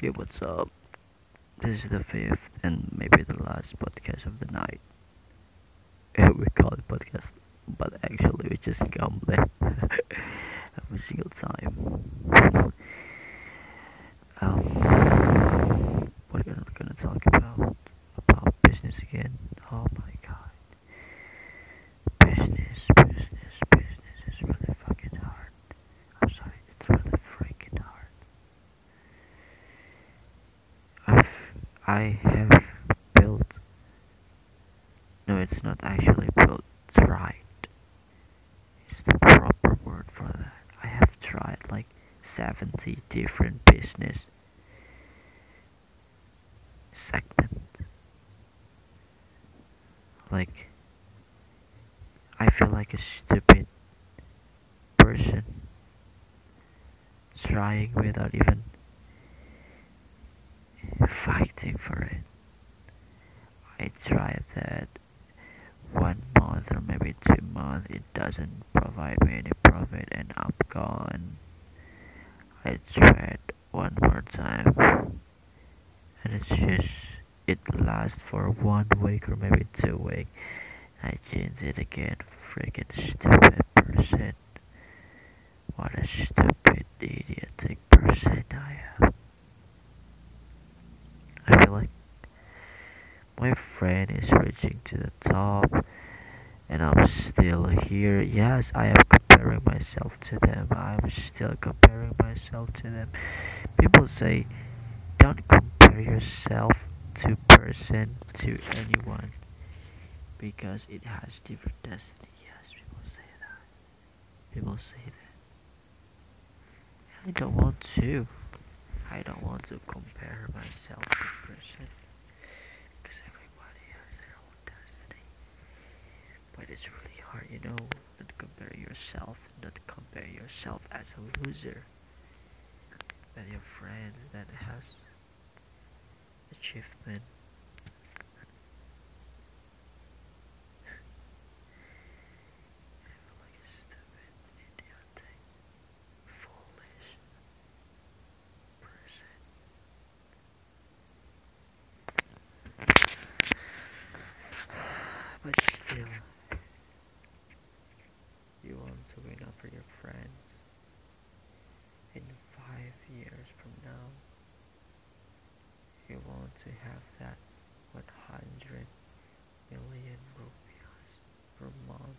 Hey, what's up? This is the fifth and maybe the last podcast of the night. We call it podcast, but actually we just gambling every single time. um, what are we gonna talk about? About business again? Oh my god. Business, business, business is really fucking hard. I'm sorry, it's really freaking hard. I've I have built no it's not actually built tried is the proper word for that. I have tried like seventy different business segment. Like I feel like a stupid person trying without even fighting for it. I tried that one month or months, it doesn't provide me any profit, and I'm gone. I tried one more time, and it's just it lasts for one week or maybe two weeks. I change it again. Freaking stupid person. What a stupid, idiotic person I am. I feel like my friend is reaching to the top and I'm still here. Yes, I am comparing myself to them. I'm still comparing myself to them. People say don't compare yourself to person to anyone because it has different destiny. Yes, people say that. People say that. I don't want to. I don't want to compare myself to person because everybody has their own destiny. But it's really hard, you know, not to compare yourself, not compare yourself as a loser, but your friends that has achievement. I feel like a stupid, idiotic, foolish person. But still, you want to win over your friends. In five years from now, you want to have that 100 million rupees per month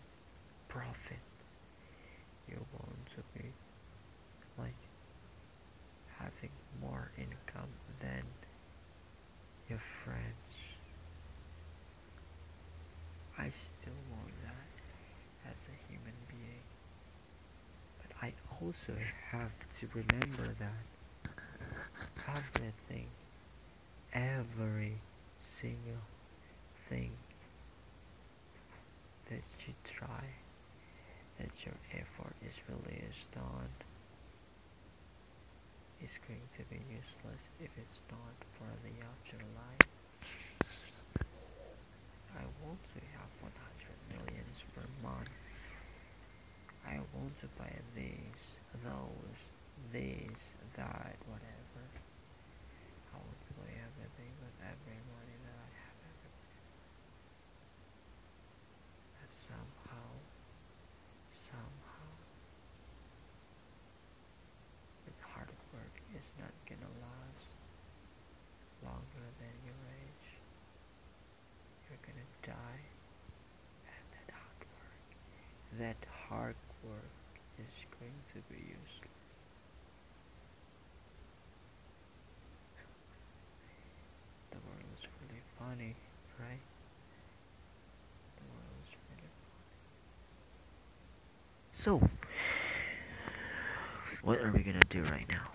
profit. You want to be like having more income than your friends. I still want that as a human being. But I also have to remember that. Everything, every single thing that you try, that your effort is released on, is going to be useless if it's not for the afterlife. I want to have 100 millions per month. I want to buy these, those, these, that, whatever. I want to buy everything with every money that I have, everybody. But somehow, somehow, with hard work is not gonna last longer than your age. You're gonna die, and that hard work, that hard work is going to be useless. The world is really funny, right? The world is really funny. So, what are we gonna do right now?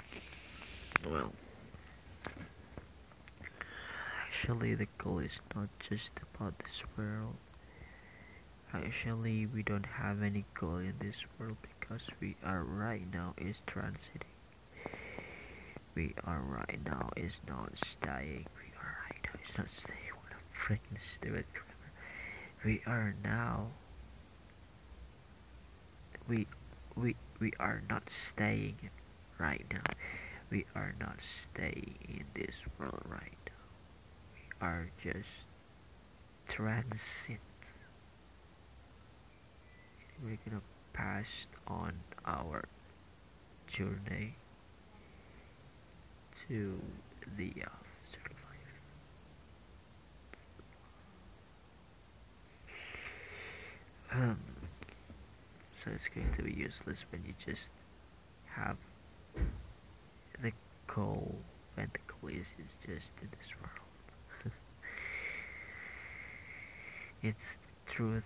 Well, actually, the goal is not just about this world. Actually, we don't have any goal in this world because we are right now is transiting. We are right now is not staying. We are right now is not staying. What a freaking stupid grammar. We are now. We we we are not staying right now. we are not staying in this world right now. We are just transit. We're gonna pass on our journey to the afterlife. Um, so it's going to be useless when you just have the goal when the goal is, is just in this world. it's truth,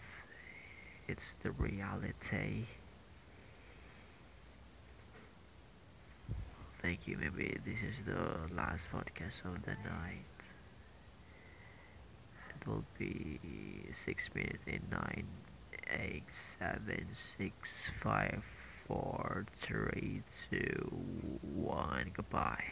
it's the reality. Thank you, maybe this is the last podcast of the night. It will be 6 minutes in 9 eight seven six five four three two one goodbye